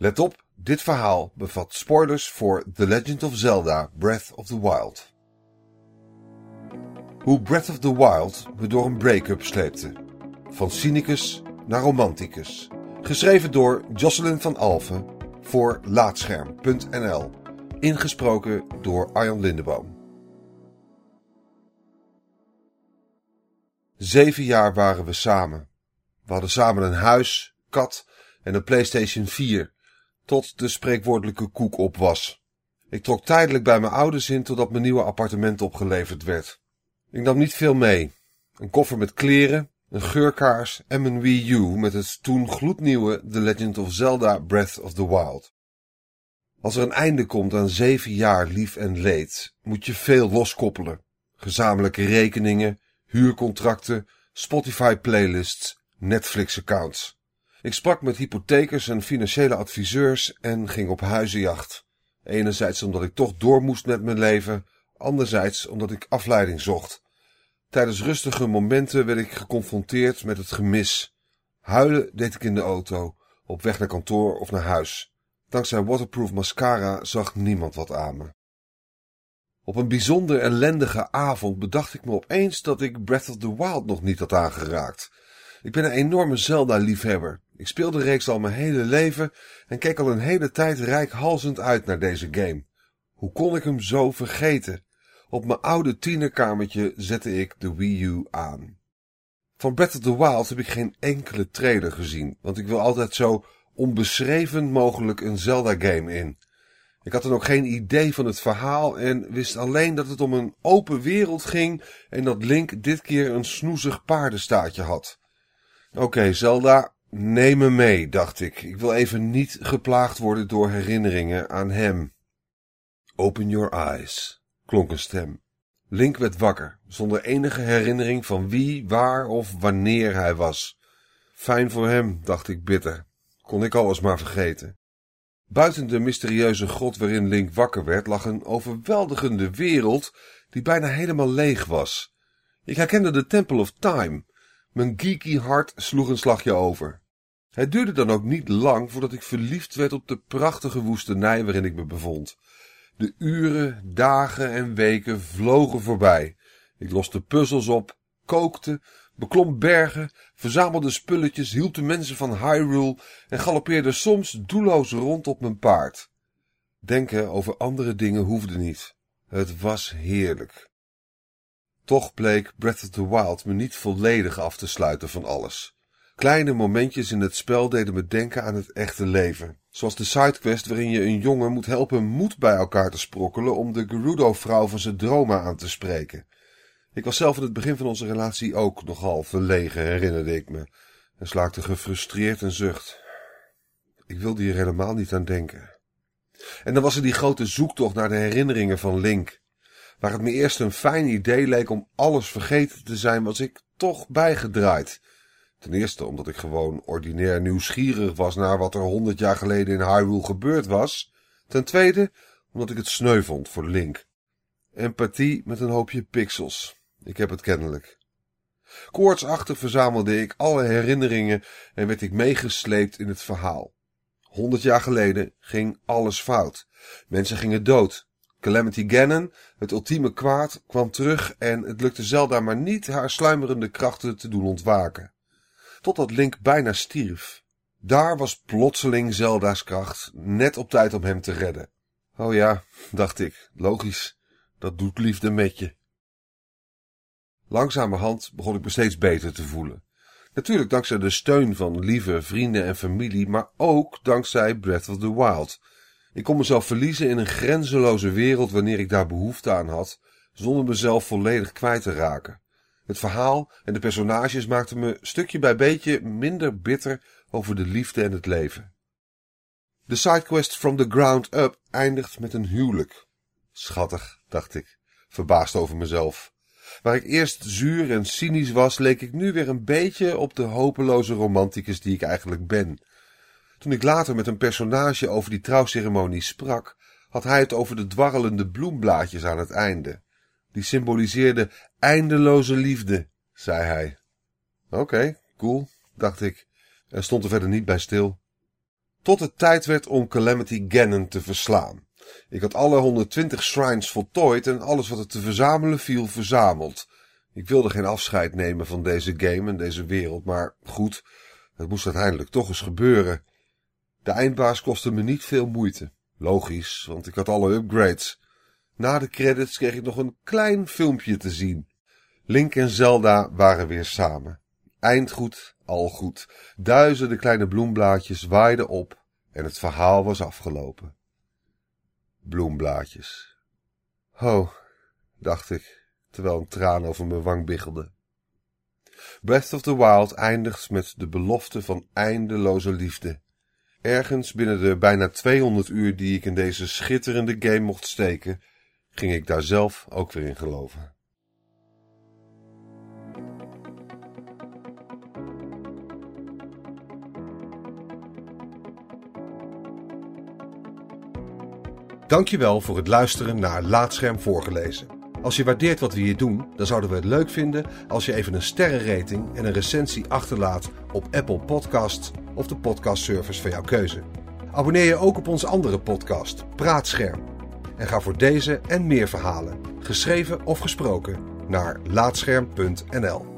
Let op, dit verhaal bevat spoilers voor The Legend of Zelda Breath of the Wild. Hoe Breath of the Wild me door een break-up sleepte. Van cynicus naar romanticus. Geschreven door Jocelyn van Alphen voor Laatscherm.nl. Ingesproken door Arjan Lindeboom. Zeven jaar waren we samen. We hadden samen een huis, kat en een PlayStation 4 tot de spreekwoordelijke koek op was. Ik trok tijdelijk bij mijn ouders in totdat mijn nieuwe appartement opgeleverd werd. Ik nam niet veel mee. Een koffer met kleren, een geurkaars en mijn Wii U met het toen gloednieuwe The Legend of Zelda Breath of the Wild. Als er een einde komt aan zeven jaar lief en leed, moet je veel loskoppelen. Gezamenlijke rekeningen, huurcontracten, Spotify playlists, Netflix accounts. Ik sprak met hypothekers en financiële adviseurs en ging op huizenjacht. Enerzijds omdat ik toch door moest met mijn leven, anderzijds omdat ik afleiding zocht. Tijdens rustige momenten werd ik geconfronteerd met het gemis. Huilen deed ik in de auto, op weg naar kantoor of naar huis. Dankzij waterproof mascara zag niemand wat aan me. Op een bijzonder ellendige avond bedacht ik me opeens dat ik Breath of the Wild nog niet had aangeraakt. Ik ben een enorme Zelda-liefhebber. Ik speel de reeks al mijn hele leven en keek al een hele tijd rijkhalzend uit naar deze game. Hoe kon ik hem zo vergeten? Op mijn oude tienerkamertje zette ik de Wii U aan. Van Breath of the Wild heb ik geen enkele trailer gezien, want ik wil altijd zo onbeschreven mogelijk een Zelda-game in. Ik had dan ook geen idee van het verhaal en wist alleen dat het om een open wereld ging en dat Link dit keer een snoezig paardenstaartje had. Oké, Zelda, neem me mee, dacht ik. Ik wil even niet geplaagd worden door herinneringen aan hem. Open your eyes, klonk een stem. Link werd wakker, zonder enige herinnering van wie, waar of wanneer hij was. Fijn voor hem, dacht ik bitter. Kon ik alles maar vergeten. Buiten de mysterieuze grot waarin Link wakker werd, lag een overweldigende wereld die bijna helemaal leeg was. Ik herkende de Temple of Time. Mijn geeky hart sloeg een slagje over. Het duurde dan ook niet lang voordat ik verliefd werd op de prachtige woestenij waarin ik me bevond. De uren, dagen en weken vlogen voorbij. Ik loste puzzels op, kookte, beklom bergen, verzamelde spulletjes, hielp de mensen van Hyrule en galoppeerde soms doelloos rond op mijn paard. Denken over andere dingen hoefde niet. Het was heerlijk. Toch bleek Breath of the Wild me niet volledig af te sluiten van alles. Kleine momentjes in het spel deden me denken aan het echte leven. Zoals de sidequest waarin je een jongen moet helpen moed bij elkaar te sprokkelen om de Gerudo-vrouw van zijn dromen aan te spreken. Ik was zelf in het begin van onze relatie ook nogal verlegen, herinnerde ik me, en slaakte gefrustreerd een zucht. Ik wilde hier helemaal niet aan denken. En dan was er die grote zoektocht naar de herinneringen van Link. Waar het me eerst een fijn idee leek om alles vergeten te zijn, was ik toch bijgedraaid. Ten eerste omdat ik gewoon ordinair nieuwsgierig was naar wat er honderd jaar geleden in Hyrule gebeurd was. Ten tweede omdat ik het sneu vond voor Link. Empathie met een hoopje pixels. Ik heb het kennelijk. Koortsachtig verzamelde ik alle herinneringen en werd ik meegesleept in het verhaal. Honderd jaar geleden ging alles fout. Mensen gingen dood. Calamity Ganon, het ultieme kwaad, kwam terug en het lukte Zelda maar niet haar sluimerende krachten te doen ontwaken. Totdat Link bijna stierf. Daar was plotseling Zelda's kracht, net op tijd om hem te redden. Oh ja, dacht ik, logisch, dat doet liefde met je. Langzamerhand begon ik me steeds beter te voelen. Natuurlijk dankzij de steun van lieve vrienden en familie, maar ook dankzij Breath of the Wild. Ik kon mezelf verliezen in een grenzeloze wereld wanneer ik daar behoefte aan had, zonder mezelf volledig kwijt te raken. Het verhaal en de personages maakten me stukje bij beetje minder bitter over de liefde en het leven. De sidequest From the Ground Up eindigt met een huwelijk. Schattig, dacht ik, verbaasd over mezelf. Waar ik eerst zuur en cynisch was, leek ik nu weer een beetje op de hopeloze romanticus die ik eigenlijk ben. Toen ik later met een personage over die trouwceremonie sprak, had hij het over de dwarrelende bloemblaadjes aan het einde. Die symboliseerden eindeloze liefde, zei hij. Oké, cool, dacht ik, en stond er verder niet bij stil. Tot het tijd werd om Calamity Ganon te verslaan. Ik had alle 120 shrines voltooid en alles wat er te verzamelen viel verzameld. Ik wilde geen afscheid nemen van deze game en deze wereld, maar goed, het moest uiteindelijk toch eens gebeuren. De eindbaas kostte me niet veel moeite. Logisch, want ik had alle upgrades. Na de credits kreeg ik nog een klein filmpje te zien. Link en Zelda waren weer samen. Eindgoed, al goed. Duizenden kleine bloemblaadjes waaiden op en het verhaal was afgelopen. Bloemblaadjes. Ho, dacht ik, terwijl een traan over mijn wang biggelde. Breath of the Wild eindigt met de belofte van eindeloze liefde. Ergens binnen de bijna 200 uur die ik in deze schitterende game mocht steken, ging ik daar zelf ook weer in geloven. Dankjewel voor het luisteren naar Laatscherm voorgelezen. Als je waardeert wat we hier doen, dan zouden we het leuk vinden als je even een sterrenrating en een recensie achterlaat op Apple Podcasts of de podcastservice van jouw keuze. Abonneer je ook op onze andere podcast, Praatscherm. En ga voor deze en meer verhalen, geschreven of gesproken, naar laatscherm.nl.